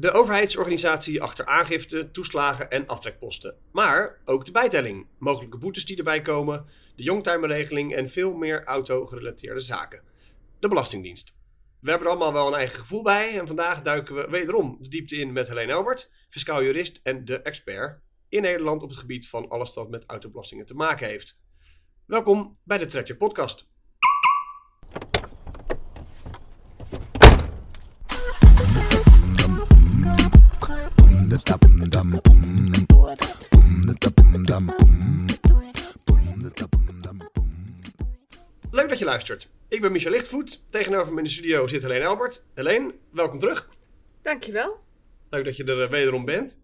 De overheidsorganisatie achter aangifte, toeslagen en aftrekposten. Maar ook de bijtelling, mogelijke boetes die erbij komen, de youngtimerregeling en veel meer auto-gerelateerde zaken. De Belastingdienst. We hebben er allemaal wel een eigen gevoel bij en vandaag duiken we wederom de diepte in met Helene Elbert, fiscaal jurist en de expert in Nederland op het gebied van alles wat met autobelastingen te maken heeft. Welkom bij de Trekker Podcast. Leuk dat je luistert. Ik ben Michel Lichtvoet. Tegenover me in de studio zit Helene Albert. Helene, welkom terug. Dankjewel. Leuk dat je er eh, wederom bent.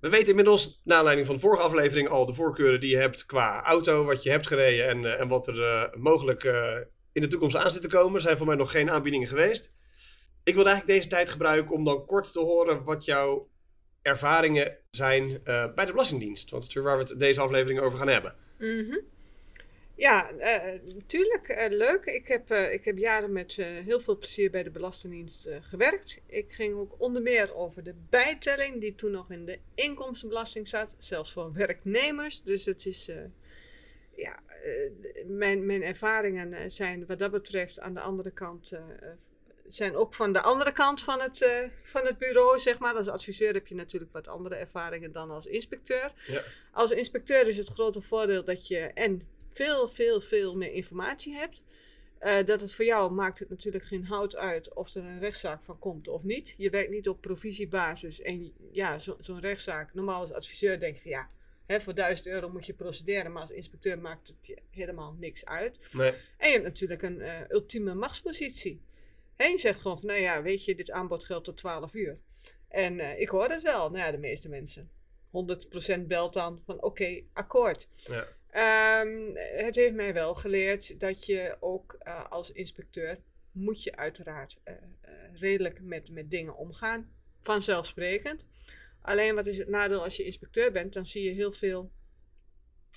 We weten inmiddels, naar aanleiding van de vorige aflevering, al de voorkeuren die je hebt qua auto, wat je hebt gereden en, eh, en wat er eh, mogelijk in de toekomst aan zit te komen. Er zijn voor mij nog geen aanbiedingen geweest. Ik wil eigenlijk deze tijd gebruiken om dan kort te horen wat jouw ervaringen zijn bij de Belastingdienst. Want dat is waar we het deze aflevering over gaan hebben. Mhm. Ja, natuurlijk. Uh, leuk. Ik heb, ik heb jaren met heel veel plezier bij de Belastingdienst gewerkt. Ik ging ook onder meer over de bijtelling, die toen nog in de inkomstenbelasting zat, zelfs voor werknemers. Dus het is. ja, mijn, mijn ervaringen zijn wat dat betreft aan de andere kant. Zijn ook van de andere kant van het, van het bureau, zeg maar. Als adviseur heb je natuurlijk wat andere ervaringen dan als inspecteur. Ja. Als inspecteur is het grote voordeel dat je en veel, veel, veel meer informatie hebt. Uh, dat het voor jou maakt het natuurlijk geen hout uit of er een rechtszaak van komt of niet. Je werkt niet op provisiebasis. En ja, zo'n rechtszaak, normaal als adviseur denk je van ja, hè, voor 1000 euro moet je procederen, maar als inspecteur maakt het je helemaal niks uit. Nee. En je hebt natuurlijk een uh, ultieme machtspositie. Je zegt gewoon van nou ja, weet je, dit aanbod geldt tot 12 uur. En uh, ik hoor het wel, nou ja, de meeste mensen. 100% belt dan van oké, akkoord. Ja. Um, het heeft mij wel geleerd dat je ook uh, als inspecteur moet je uiteraard uh, redelijk met, met dingen omgaan. Vanzelfsprekend. Alleen wat is het nadeel als je inspecteur bent? Dan zie je heel veel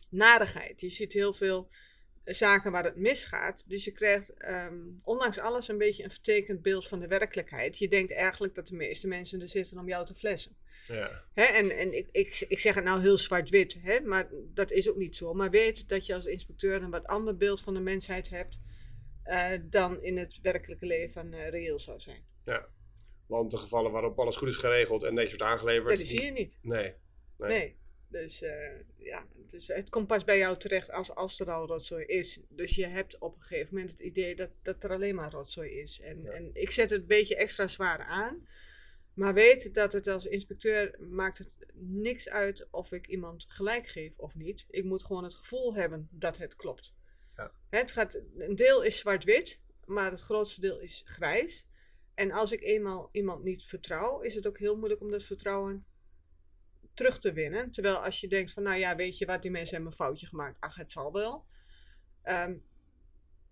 narigheid. Je ziet heel veel zaken waar het misgaat. Dus je krijgt um, ondanks alles een beetje een vertekend beeld van de werkelijkheid. Je denkt eigenlijk dat de meeste mensen er zitten om jou te flessen. Ja. Hè, en en ik, ik, ik zeg het nou heel zwart-wit, maar dat is ook niet zo. Maar weet dat je als inspecteur een wat ander beeld van de mensheid hebt uh, dan in het werkelijke leven uh, reëel zou zijn. Ja, want de gevallen waarop alles goed is geregeld en netjes wordt aangeleverd. Dat die zie je niet. Nee. Nee. nee. Dus uh, ja, dus het komt pas bij jou terecht als, als er al rotzooi is. Dus je hebt op een gegeven moment het idee dat, dat er alleen maar rotzooi is. En, ja. en ik zet het een beetje extra zwaar aan. Maar weet dat het als inspecteur maakt het niks uit of ik iemand gelijk geef of niet. Ik moet gewoon het gevoel hebben dat het klopt. Ja. Het gaat, een deel is zwart-wit, maar het grootste deel is grijs. En als ik eenmaal iemand niet vertrouw, is het ook heel moeilijk om dat vertrouwen terug te winnen. Terwijl als je denkt van, nou ja, weet je wat, die mensen hebben een foutje gemaakt. Ach, het zal wel. Um,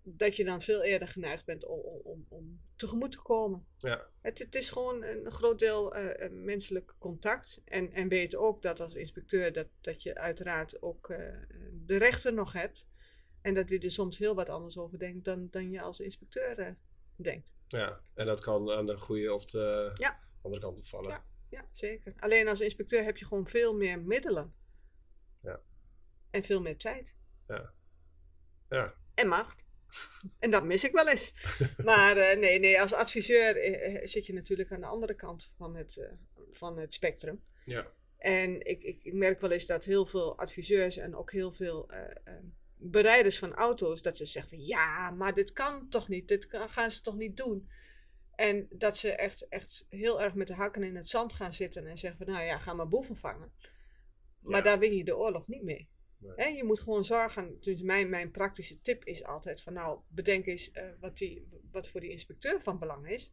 dat je dan veel eerder geneigd bent om, om, om tegemoet te komen. Ja. Het, het is gewoon een groot deel uh, menselijk contact. En, en weet ook dat als inspecteur dat, dat je uiteraard ook uh, de rechter nog hebt. En dat je er soms heel wat anders over denkt dan, dan je als inspecteur denkt. Ja, en dat kan aan de goede of de ja. andere kant opvallen. Ja, ja, zeker. Alleen als inspecteur heb je gewoon veel meer middelen. Ja. En veel meer tijd. Ja. Ja. En macht. En dat mis ik wel eens. Maar uh, nee, nee, als adviseur uh, zit je natuurlijk aan de andere kant van het, uh, van het spectrum. Ja. En ik, ik, ik, merk wel eens dat heel veel adviseurs en ook heel veel bereiders van auto's, dat ze zeggen van ja, maar dit kan toch niet, dit kan, gaan ze toch niet doen. En dat ze echt, echt heel erg met de hakken in het zand gaan zitten en zeggen van nou ja, ga maar boeven vangen. Maar daar win je de oorlog niet mee je moet gewoon zorgen. Dus mijn, mijn praktische tip is altijd van nou, bedenk eens uh, wat, die, wat voor die inspecteur van belang is.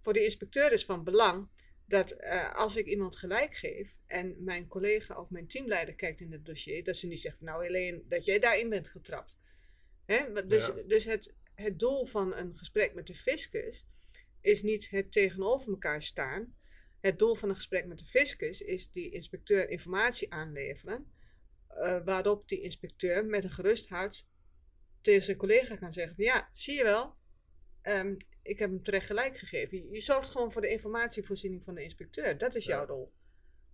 Voor de inspecteur is van belang dat uh, als ik iemand gelijk geef en mijn collega of mijn teamleider kijkt in het dossier, dat ze niet zegt van nou Helene, dat jij daarin bent getrapt. Hè? Dus, ja. dus het, het doel van een gesprek met de fiscus is niet het tegenover elkaar staan. Het doel van een gesprek met de fiscus is die inspecteur informatie aanleveren uh, waarop die inspecteur met een gerust hart tegen zijn collega kan zeggen van ja, zie je wel, um, ik heb hem terecht gelijk gegeven. Je, je zorgt gewoon voor de informatievoorziening van de inspecteur. Dat is Ja. jouw rol.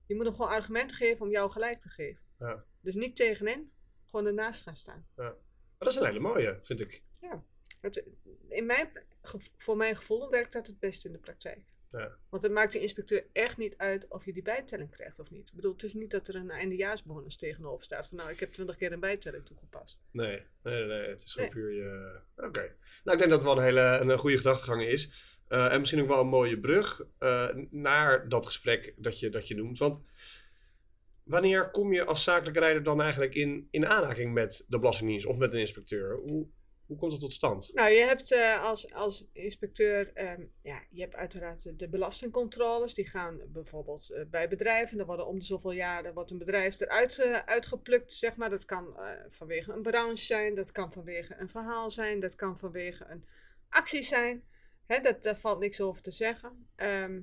Je moet hem gewoon argumenten geven om jou gelijk te geven. Ja. Dus niet tegenin, gewoon ernaast gaan staan. Maar dat is een hele mooie, vind ik. Het, in mijn, voor mijn gevoel werkt dat het best in de praktijk. Ja. Want het maakt de inspecteur echt niet uit of je die bijtelling krijgt of niet. Ik bedoel, het is niet dat er een eindejaarsbonus tegenover staat van nou, ik heb twintig keer een bijtelling toegepast. Nee, nee, nee, het is gewoon Nee. puur je... Oké. Nou, ik denk dat het wel een hele een goede gedachtegang is. Eh, en misschien ook wel een mooie brug eh, naar dat gesprek dat je, dat je noemt. Want wanneer kom je als zakelijke rijder dan eigenlijk in, in aanraking met de Belastingdienst of met een inspecteur? Hoe, hoe komt dat tot stand? Nou, je hebt eh, als, als inspecteur, ehm, ja, je hebt uiteraard de- belastingcontroles. Die gaan bijvoorbeeld eh, bij bedrijven. Er worden om de zoveel jaren wordt een bedrijf eruit eh, uitgeplukt, zeg maar. Dat kan vanwege een branche zijn, dat kan vanwege een verhaal zijn, dat kan vanwege een actie zijn. Hè, dat, daar valt niks over te zeggen. Ehm,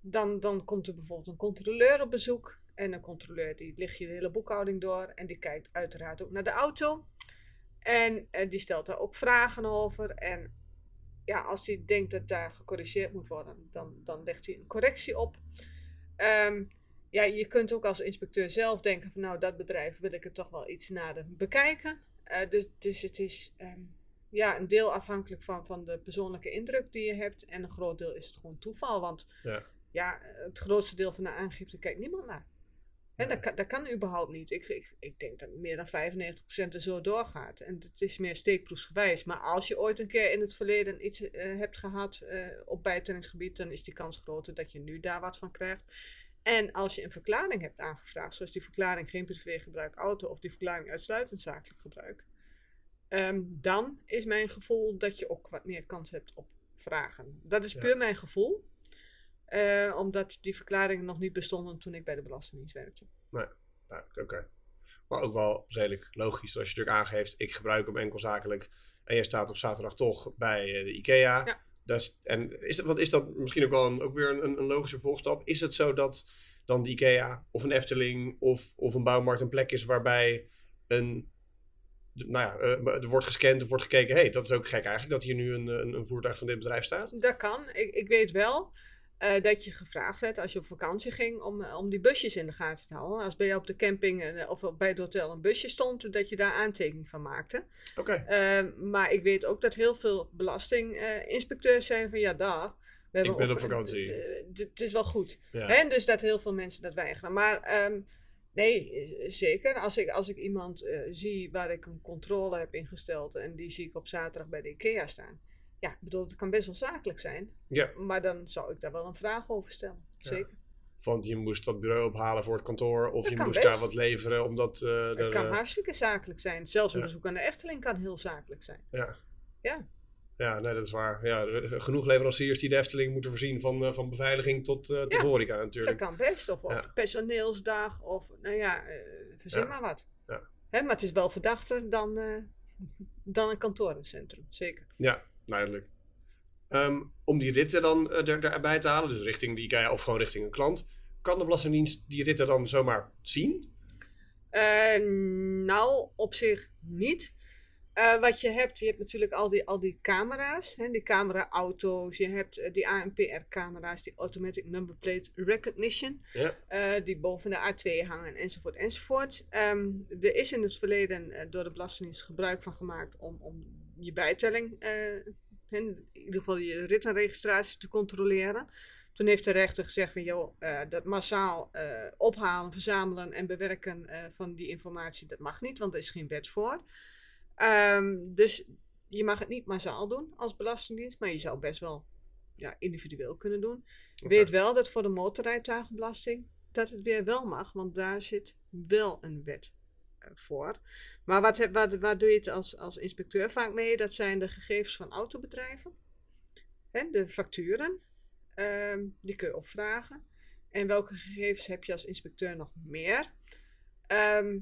dan, dan komt er bijvoorbeeld een controleur op bezoek. En een controleur die ligt je de hele boekhouding door. En die kijkt uiteraard ook naar de auto. En eh, die stelt daar ook vragen over. En ja, als hij denkt dat daar gecorrigeerd moet worden, dan, dan legt hij een correctie op. Ehm, ja, je kunt ook als inspecteur zelf denken van nou, dat bedrijf wil ik het toch wel iets nader bekijken. Eh, dus, dus het is ehm, ja, een deel afhankelijk van, van de persoonlijke indruk die je hebt. En een groot deel is het gewoon toeval. Want Ja. ja, het grootste deel van de aangifte kijkt niemand naar. Dat, kan, dat kan überhaupt niet. Ik, ik, ik denk dat meer dan 95% er zo doorgaat. En het is meer steekproefsgewijs. Maar als je ooit een keer in het verleden iets eh, hebt gehad eh, op bijtellingsgebied, dan is die kans groter dat je nu daar wat van krijgt. En als je een verklaring hebt aangevraagd, zoals die verklaring geen privégebruik auto of die verklaring uitsluitend zakelijk gebruik, ehm, dan is mijn gevoel dat je ook wat meer kans hebt op vragen. Dat is Ja. puur mijn gevoel. Eh, omdat die verklaringen nog niet bestonden toen ik bij de Belastingdienst werkte. Nou, oké. Maar ook wel redelijk logisch. Als je natuurlijk aangeeft, ik gebruik hem enkel zakelijk. En je staat op zaterdag toch bij eh, de IKEA. Ja. Dat is, en is dat, wat is dat misschien ook wel een, ook weer een, een logische volgstap? Is het zo dat dan de IKEA of een Efteling of, of een bouwmarkt een plek is waarbij een, nou ja, eh, er wordt gescand of wordt gekeken, hé, hey, dat is ook gek eigenlijk dat hier nu een, een, een voertuig van dit bedrijf staat? Dat kan. Ik, ik weet wel eh, dat je gevraagd werd als je op vakantie ging om, eh, om die busjes in de gaten te houden. Als bij jou op de camping eh, of bij het hotel een busje stond, dat je daar aantekening van maakte. Oké, maar ik weet ook dat heel veel belastinginspecteurs zijn van ja, daar. We hebben Ik ben op vakantie. Het is wel goed. ja. Hè? Dus dat heel veel mensen dat weigeren. Maar ehm, nee, zeker. Als ik, als ik iemand zie waar ik een controle heb ingesteld en die zie ik op zaterdag bij de IKEA staan. Ja, ik bedoel, het kan best wel zakelijk zijn. ja, Maar dan zou ik daar wel een vraag over stellen. Ja. Zeker. want je moest dat bureau ophalen voor het kantoor of Dat je moest best. daar wat leveren omdat... eh, Het er, kan eh, hartstikke zakelijk zijn. Zelfs een Ja. bezoek aan de Efteling kan heel zakelijk zijn. Ja. Ja. Ja, nee, dat is waar. Ja, er- genoeg leveranciers die de Efteling moeten voorzien van, eh, van beveiliging tot, eh tot Ja, horeca Dat natuurlijk. kan best. Of, of personeelsdag. Of nou ja, eh, verzin Ja. maar wat. Ja. Hè, maar het is wel verdachter dan, eh, dan een kantorencentrum. Zeker. Ja, duidelijk. Ehm, om die ritten dan eh, er, erbij te halen, dus richting die IKEA of gewoon richting een klant, kan de Belastingdienst die ritten dan zomaar zien? Eh, nou, op zich niet. Eh, wat je hebt, je hebt natuurlijk al die, al die camera's, hè, die camera-auto's. Je hebt die ANPR-camera's, die Automatic Number Plate Recognition, Ja. die boven de A2 hangen, enzovoort, enzovoort. Ehm, er is in het verleden door de Belastingdienst gebruik van gemaakt om, om je bijtelling, eh, in ieder geval je rittenregistratie te controleren. Toen heeft de rechter gezegd van, joh, eh, dat massaal eh, ophalen, verzamelen en bewerken van die informatie, dat mag niet, want er is geen wet voor. Ehm, dus je mag het niet massaal doen als belastingdienst, maar je zou best wel ja, individueel kunnen doen. Weet wel dat voor de motorrijtuigenbelasting dat het weer wel mag, want daar zit wel een wet voor. Maar wat, wat, waar doe je het als, als inspecteur vaak mee? Dat zijn de gegevens van autobedrijven. Hè, de facturen, ehm, die kun je opvragen. En welke gegevens heb je als inspecteur nog meer? Ehm,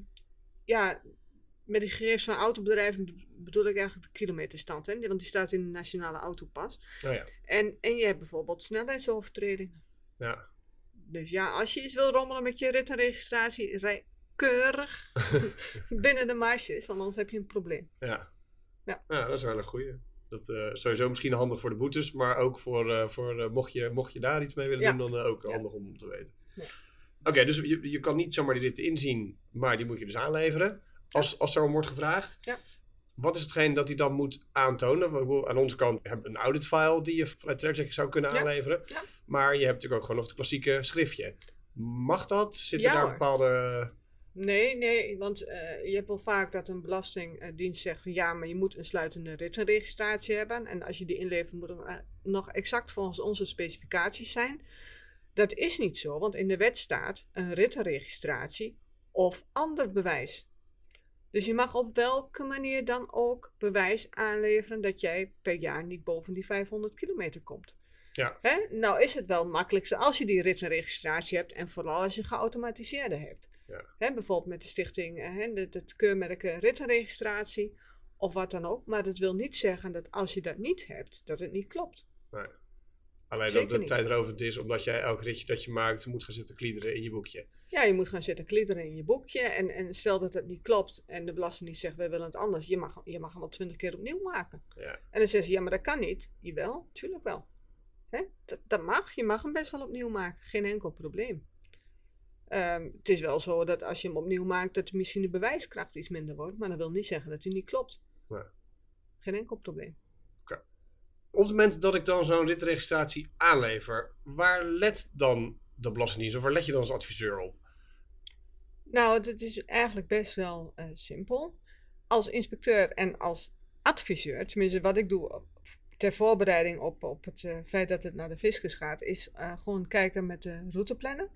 ja, met die gegevens van autobedrijven be- bedoel ik eigenlijk de kilometerstand. Hè? Want die staat in de nationale autopas. Oh ja. En, en je hebt bijvoorbeeld snelheidsovertredingen. Ja. Dus ja, als je iets wil rommelen met je rittenregistratie, rij keurig binnen de marges, want anders heb je een probleem. Ja. Ja. ja, dat is wel een goeie. Dat uh, sowieso misschien handig voor de boetes, maar ook voor, uh, voor uh, mocht, je, mocht je daar iets mee willen doen, dan ook ja. handig om te weten. Ja. Oké, dus je, je kan niet zomaar die ritten inzien, maar die moet je dus aanleveren. Als, als er om wordt gevraagd. Ja. Wat is hetgeen dat hij dan moet aantonen? We, aan onze kant hebben we een auditfile die je vanuit TrackCheck zou kunnen aanleveren. Maar je hebt natuurlijk ook gewoon nog het klassieke schriftje. Mag dat? Zitten daar bepaalde... Nee, nee, want uh, je hebt wel vaak dat een belastingdienst zegt van ja, maar je moet een sluitende rittenregistratie hebben. En als je die inlevert, moet het nog exact volgens onze specificaties zijn. Dat is niet zo, want in de wet staat een rittenregistratie of ander bewijs. Dus je mag op welke manier dan ook bewijs aanleveren dat jij per jaar niet boven die 500 kilometer komt. Ja. Hè? Nou is het wel makkelijkste als je die rittenregistratie hebt en vooral als je geautomatiseerde hebt. Ja. Hè, bijvoorbeeld met de stichting, hè, het, het keurmerk rittenregistratie of wat dan ook. Maar dat wil niet zeggen dat als je dat niet hebt, dat het niet klopt. Nee. Alleen Zeker dat het tijdrovend is omdat jij elk ritje dat je maakt moet gaan zitten kliederen in je boekje. Ja, je moet gaan zitten kliederen in je boekje. En, en stel dat het niet klopt en de belastingdienst zegt, wij willen het anders. Je mag, je mag hem al twintig keer opnieuw maken. Ja. En dan zeggen ze, ja, maar dat kan niet. Jawel, tuurlijk wel. Hè? Dat, dat mag. Je mag hem best wel opnieuw maken. Geen enkel probleem. Um, het is wel zo dat als je hem opnieuw maakt, dat misschien de bewijskracht iets minder wordt. Maar dat wil niet zeggen dat hij niet klopt. Nee. Geen enkel probleem. Oké. Op het moment dat ik dan zo'n ritregistratie aanlever, waar let dan de Belastingdienst of waar let je dan als adviseur op? Nou, het is eigenlijk best wel uh, simpel. Als inspecteur en als adviseur, tenminste wat ik doe ter voorbereiding op, op het uh, feit dat het naar de fiscus gaat, is uh, gewoon kijken met de routeplanner.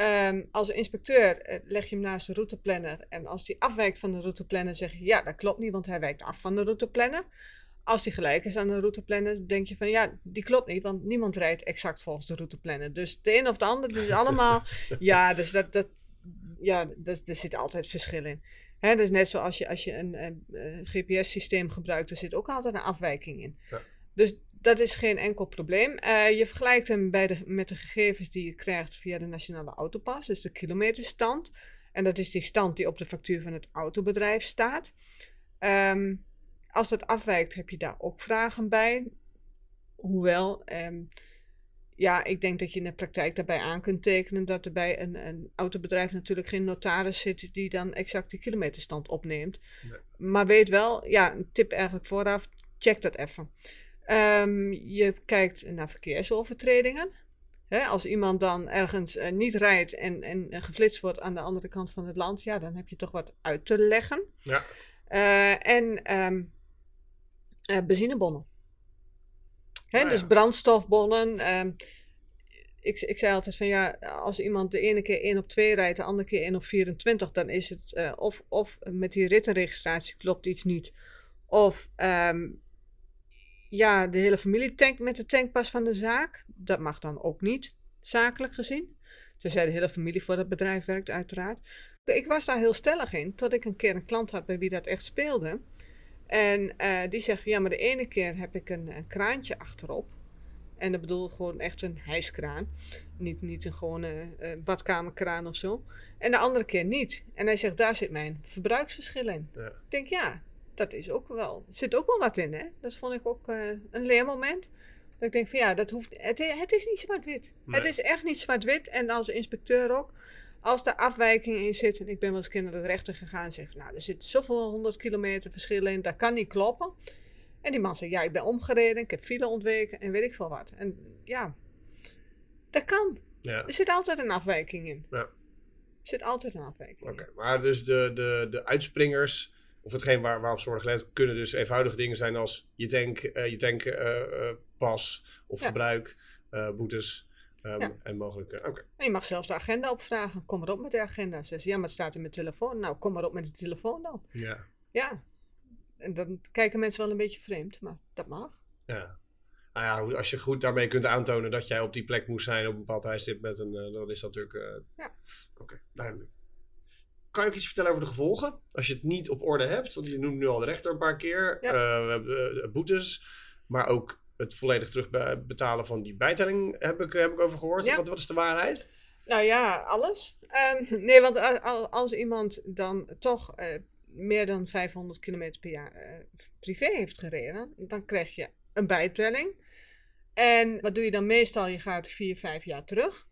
Um, als inspecteur leg je hem naast de routeplanner en als die afwijkt van de routeplanner zeg je ja, dat klopt niet, want hij wijkt af van de routeplanner. Als die gelijk is aan de routeplanner, denk je van ja, die klopt niet, want niemand rijdt exact volgens de routeplanner. Dus de een of de ander, dus allemaal, ja, dus dat, dat, ja, dus, er zit altijd verschil in. Hè, dus net zoals je, als je een, een, een GPS-systeem gebruikt, er zit ook altijd een afwijking in. Ja. Dus dat is geen enkel probleem. Uh, je vergelijkt hem bij de, met de gegevens die je krijgt via de Nationale Autopas, dus de kilometerstand. En dat is die stand die op de factuur van het autobedrijf staat. Um, als dat afwijkt, heb je daar ook vragen bij. Hoewel, um, ja, ik denk dat je in de praktijk daarbij aan kunt tekenen dat er bij een, een autobedrijf natuurlijk geen notaris zit die dan exact die kilometerstand opneemt. Nee. Maar weet wel, ja, een tip eigenlijk vooraf, check dat even. Um, je kijkt naar verkeersovertredingen. He, als iemand dan ergens uh, niet rijdt en, en uh, geflitst wordt aan de andere kant van het land, ja, dan heb je toch wat uit te leggen. Ja. Uh, en um, benzinebonnen. Ah, dus brandstofbonnen. ehm, ik, ik zei altijd van ja, als iemand de ene keer 1 op 2 rijdt, de andere keer 1 op 24, dan is het eh, of, of met die rittenregistratie klopt iets niet. Of ehm, ja, de hele familie tankt met de tankpas van de zaak. Dat mag dan ook niet, zakelijk gezien. Tenzij de hele familie voor dat bedrijf werkt, uiteraard. Ik was daar heel stellig in, tot ik een keer een klant had bij wie dat echt speelde. En eh, die zegt, ja, maar de ene keer heb ik een, een kraantje achterop. En dat bedoel gewoon echt een hijskraan. Niet, niet een gewone eh, badkamerkraan of zo. En de andere keer niet. En hij zegt, daar zit mijn verbruiksverschil in. Ja. Ik denk, ja, dat is ook wel, er zit ook wel wat in, hè. Dat vond ik ook eh, een leermoment. Dat ik denk van, ja, dat hoeft, het, het is niet zwart-wit. Nee. Het is echt niet zwart-wit. En als inspecteur ook. Als er afwijking in zit, en ik ben wel eens rechter gegaan en zeg, nou, er zit zoveel honderd kilometer verschil in, dat kan niet kloppen. En die man zegt, ja, ik ben omgereden, ik heb file ontweken en weet ik veel wat. En ja, dat kan. Ja. Er zit altijd een afwijking in. Ja. Er zit altijd een afwijking Oké, in. maar dus de, de, de uitspringers, of hetgeen waar, waarop ze worden gelet, kunnen dus eenvoudige dingen zijn als je tank, eh, je tank eh, eh, pas of Ja. gebruik, boetes ehm, Ja. en mogelijke. En je mag zelfs de agenda opvragen. Kom maar op met de agenda. Ze ja, maar het staat in mijn telefoon. Nou, kom maar op met de telefoon dan. ja. Ja. En dan kijken mensen wel een beetje vreemd, maar dat mag. ja. Nou ja, als je goed daarmee kunt aantonen dat jij op die plek moest zijn op een bepaald tijdstip met een, dan is dat natuurlijk. Ja. Oké, duidelijk. Kan je ook iets vertellen over de gevolgen? Als je het niet op orde hebt, want je noemt nu al de rechter een paar keer. Ja. Eh, we hebben eh, boetes, maar ook het volledig terugbetalen van die bijtelling heb ik, heb ik over gehoord. Ja. Wat, wat is de waarheid? Nou ja, alles. Ehm, nee, want als iemand dan toch eh, meer dan 500 kilometer per jaar privé heeft gereden, dan krijg je een bijtelling. En wat doe je dan meestal? Je gaat 4, 5 jaar terug.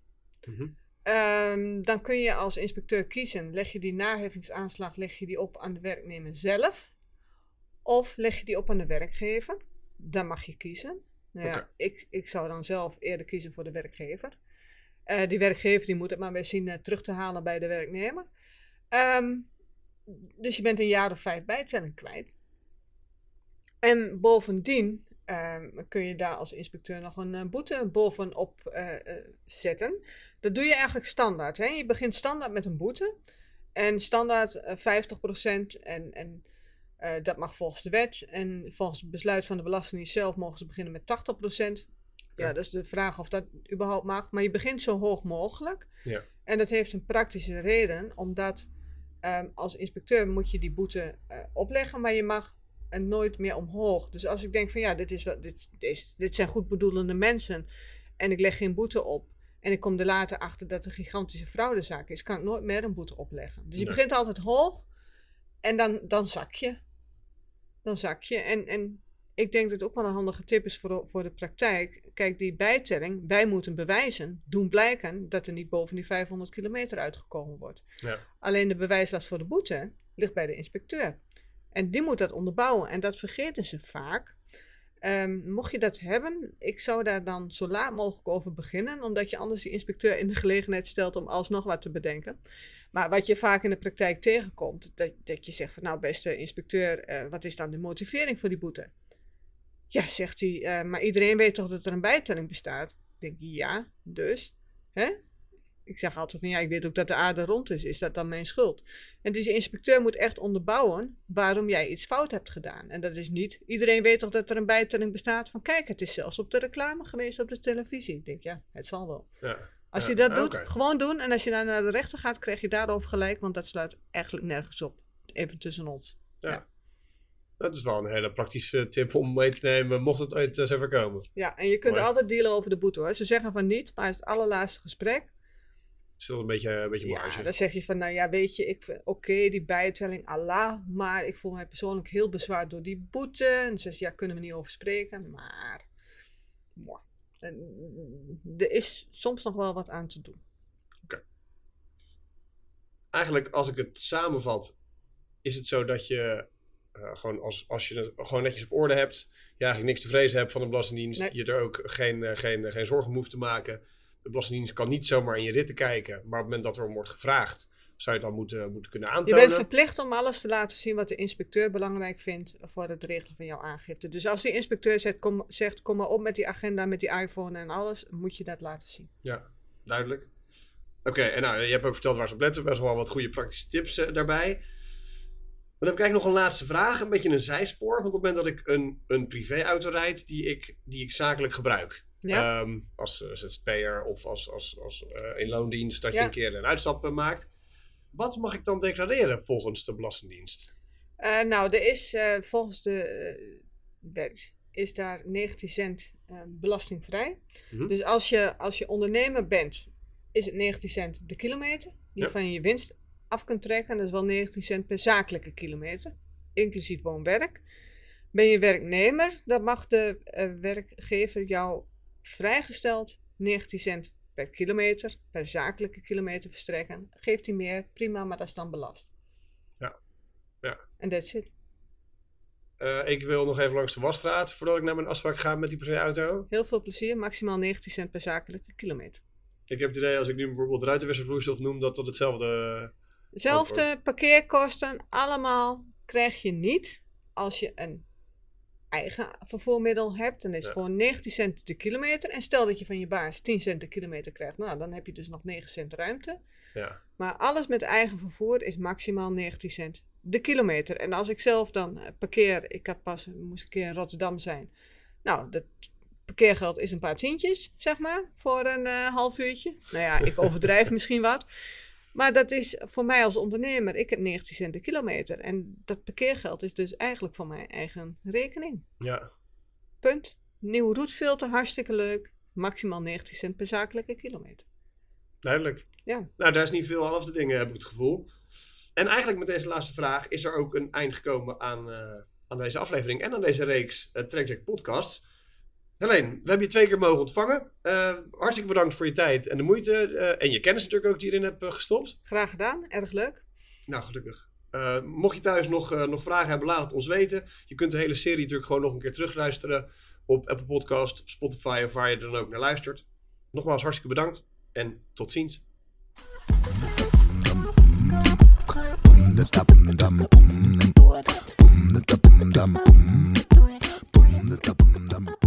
Mhm. Ehm, dan kun je als inspecteur kiezen, leg je die naheffingsaanslag leg je die op aan de werknemer zelf of leg je die op aan de werkgever. Dan mag je kiezen. Nou ja, ik, ik zou dan zelf eerder kiezen voor de werkgever. Eh, die werkgever die moet het maar weer zien eh, terug te halen bij de werknemer. Ehm, dus je bent een jaar of vijf bijtelling kwijt. En bovendien ehm, kun je daar als inspecteur nog een eh, boete bovenop eh, eh, zetten. Dat doe je eigenlijk standaard. Hè? Je begint standaard met een boete. En standaard eh 50% en, en dat mag volgens de wet. En volgens het besluit van de Belastingdienst zelf mogen ze beginnen met 80%. Ja, Ja. dat is de vraag of dat überhaupt mag. Maar je begint zo hoog mogelijk. Ja. En dat heeft een praktische reden, omdat ehm, als inspecteur moet je die boete opleggen, maar je mag er nooit meer omhoog. Dus als ik denk van ja, dit, is wat, dit, is, dit zijn goed bedoelende mensen en ik leg geen boete op en ik kom er later achter dat er een gigantische fraudezaak is, kan ik nooit meer een boete opleggen. Dus je Nee. begint altijd hoog en dan, dan zak je. Dan zak je. En, en ik denk dat het ook wel een handige tip is voor de, voor de praktijk. Kijk, die bijtelling, wij moeten bewijzen, doen blijken dat er niet boven die 500 kilometer uitgekomen wordt. Ja. Alleen de bewijslast voor de boete ligt bij de inspecteur. En die moet dat onderbouwen. En dat vergeten ze vaak. Ehm, mocht je dat hebben, ik zou daar dan zo laat mogelijk over beginnen, omdat je anders die inspecteur in de gelegenheid stelt om alsnog wat te bedenken. Maar wat je vaak in de praktijk tegenkomt, dat, dat je zegt van nou beste inspecteur, eh, wat is dan de motivering voor die boete? Ja, zegt hij, eh, maar iedereen weet toch dat er een bijtelling bestaat? Ik denk, ja, dus, hè? Ik zeg altijd van ja, ik weet ook dat de aarde rond is. Is dat dan mijn schuld? En dus de inspecteur moet echt onderbouwen waarom jij iets fout hebt gedaan. En dat is niet, iedereen weet toch dat er een bijtelling bestaat van kijk, het is zelfs op de reclame geweest op de televisie. Ik denk ja, het zal wel. Ja. Als Ja, je dat ah, doet, gewoon doen. En als je dan naar de rechter gaat, krijg je daarover gelijk, want dat sluit eigenlijk nergens op. Even tussen ons. Dat is wel een hele praktische tip om mee te nemen, mocht het ooit eh, zo voorkomen. Ja, en je kunt altijd dealen over de boete hoor. Ze zeggen van niet, maar het allerlaatste gesprek. Stil een beetje, een beetje marge. Ja, dan zeg je van, nou ja, weet je, oké, die bijtelling, Allah, maar ik voel mij persoonlijk heel bezwaard door die boete. En ze zegt, ja, kunnen we niet over spreken, maar. En, mm, er is soms nog wel wat aan te doen. Eigenlijk, als ik het samenvat, is het zo dat je eh, gewoon, als, als je het gewoon netjes op orde hebt, je eigenlijk niks te vrezen hebt van de Belastingdienst, Nee. je er ook geen, eh, geen, geen zorgen om hoeft te maken. De Belastingdienst kan niet zomaar in je ritten kijken, maar op het moment dat er om wordt gevraagd, zou je het dan moeten, moeten kunnen Je aantonen. bent verplicht om alles te laten zien wat de inspecteur belangrijk vindt voor het regelen van jouw aangifte. Dus als die inspecteur zegt, kom, zegt, kom maar op met die agenda, met die iPhone en alles, moet je dat laten zien. Ja, duidelijk. Oké, en nou, je hebt ook verteld waar ze op letten. Best wel wat goede praktische tips eh, daarbij. Dan heb ik eigenlijk nog een laatste vraag. Een beetje een zijspoor. Want op het moment dat ik een, een privéauto rijd die ik, die ik zakelijk gebruik. Ja? Ehm, als eh, ZZP'er of als, als, als eh, in loondienst dat je een keer een uitstap eh, maakt. Wat mag ik dan declareren volgens de Belastingdienst? Eh, nou, er is eh, volgens de eh, wet is daar 19 cent eh, belastingvrij. Mhm. Dus als je, als je ondernemer bent, is het 19 cent de kilometer die Ja. van je winst af kunt trekken. Dat is wel 19 cent per zakelijke kilometer, inclusief woon-werk. Ben je werknemer, dan mag de eh, werkgever jou vrijgesteld 19 cent per kilometer, per zakelijke kilometer verstrekken. Geeft hij meer, prima, maar dat is dan belast. Ja. Ja. En that's it. Eh, ik wil nog even langs de wasstraat voordat ik naar mijn afspraak ga met die privéauto. Heel veel plezier, maximaal 19 cent per zakelijke kilometer. Ik heb het idee als ik nu bijvoorbeeld ruitenwisselvloeistof noem dat dat hetzelfde... Dezelfde parkeerkosten, allemaal krijg je niet als je een eigen vervoermiddel hebt. Dan is het Ja. gewoon 19 cent de kilometer. En stel dat je van je baas 10 cent de kilometer krijgt, nou dan heb je dus nog 9 cent ruimte. Ja, Maar alles met eigen vervoer is maximaal 19 cent de kilometer. En als ik zelf dan eh, parkeer, ik had pas, moest een keer in Rotterdam zijn. Nou, dat parkeergeld is een paar tientjes, zeg maar, voor een eh, half uurtje. Nou ja, ik overdrijf misschien wat. Maar dat is voor mij als ondernemer, ik heb 19 cent de kilometer. En dat parkeergeld is dus eigenlijk van mijn eigen rekening. ja. Punt. Nieuw roetfilter, hartstikke leuk. Maximaal 19 cent per zakelijke kilometer. duidelijk. Ja. Nou, daar is niet veel af te dingen, heb ik het gevoel. en eigenlijk met deze laatste vraag is er ook een eind gekomen aan, uh, aan deze aflevering en aan deze reeks uh, Trackjack Podcast. Helene, we hebben je twee keer mogen ontvangen. Uh, hartstikke bedankt voor je tijd en de moeite. en je kennis natuurlijk ook die je erin hebt gestopt. Graag gedaan, erg leuk. Nou, gelukkig. mocht je thuis nog, nog vragen hebben, laat het ons weten. Je kunt de hele serie natuurlijk gewoon nog een keer terugluisteren op Apple Podcast, Spotify of waar je er dan ook naar luistert. Nogmaals hartstikke bedankt en tot ziens. dum dum dum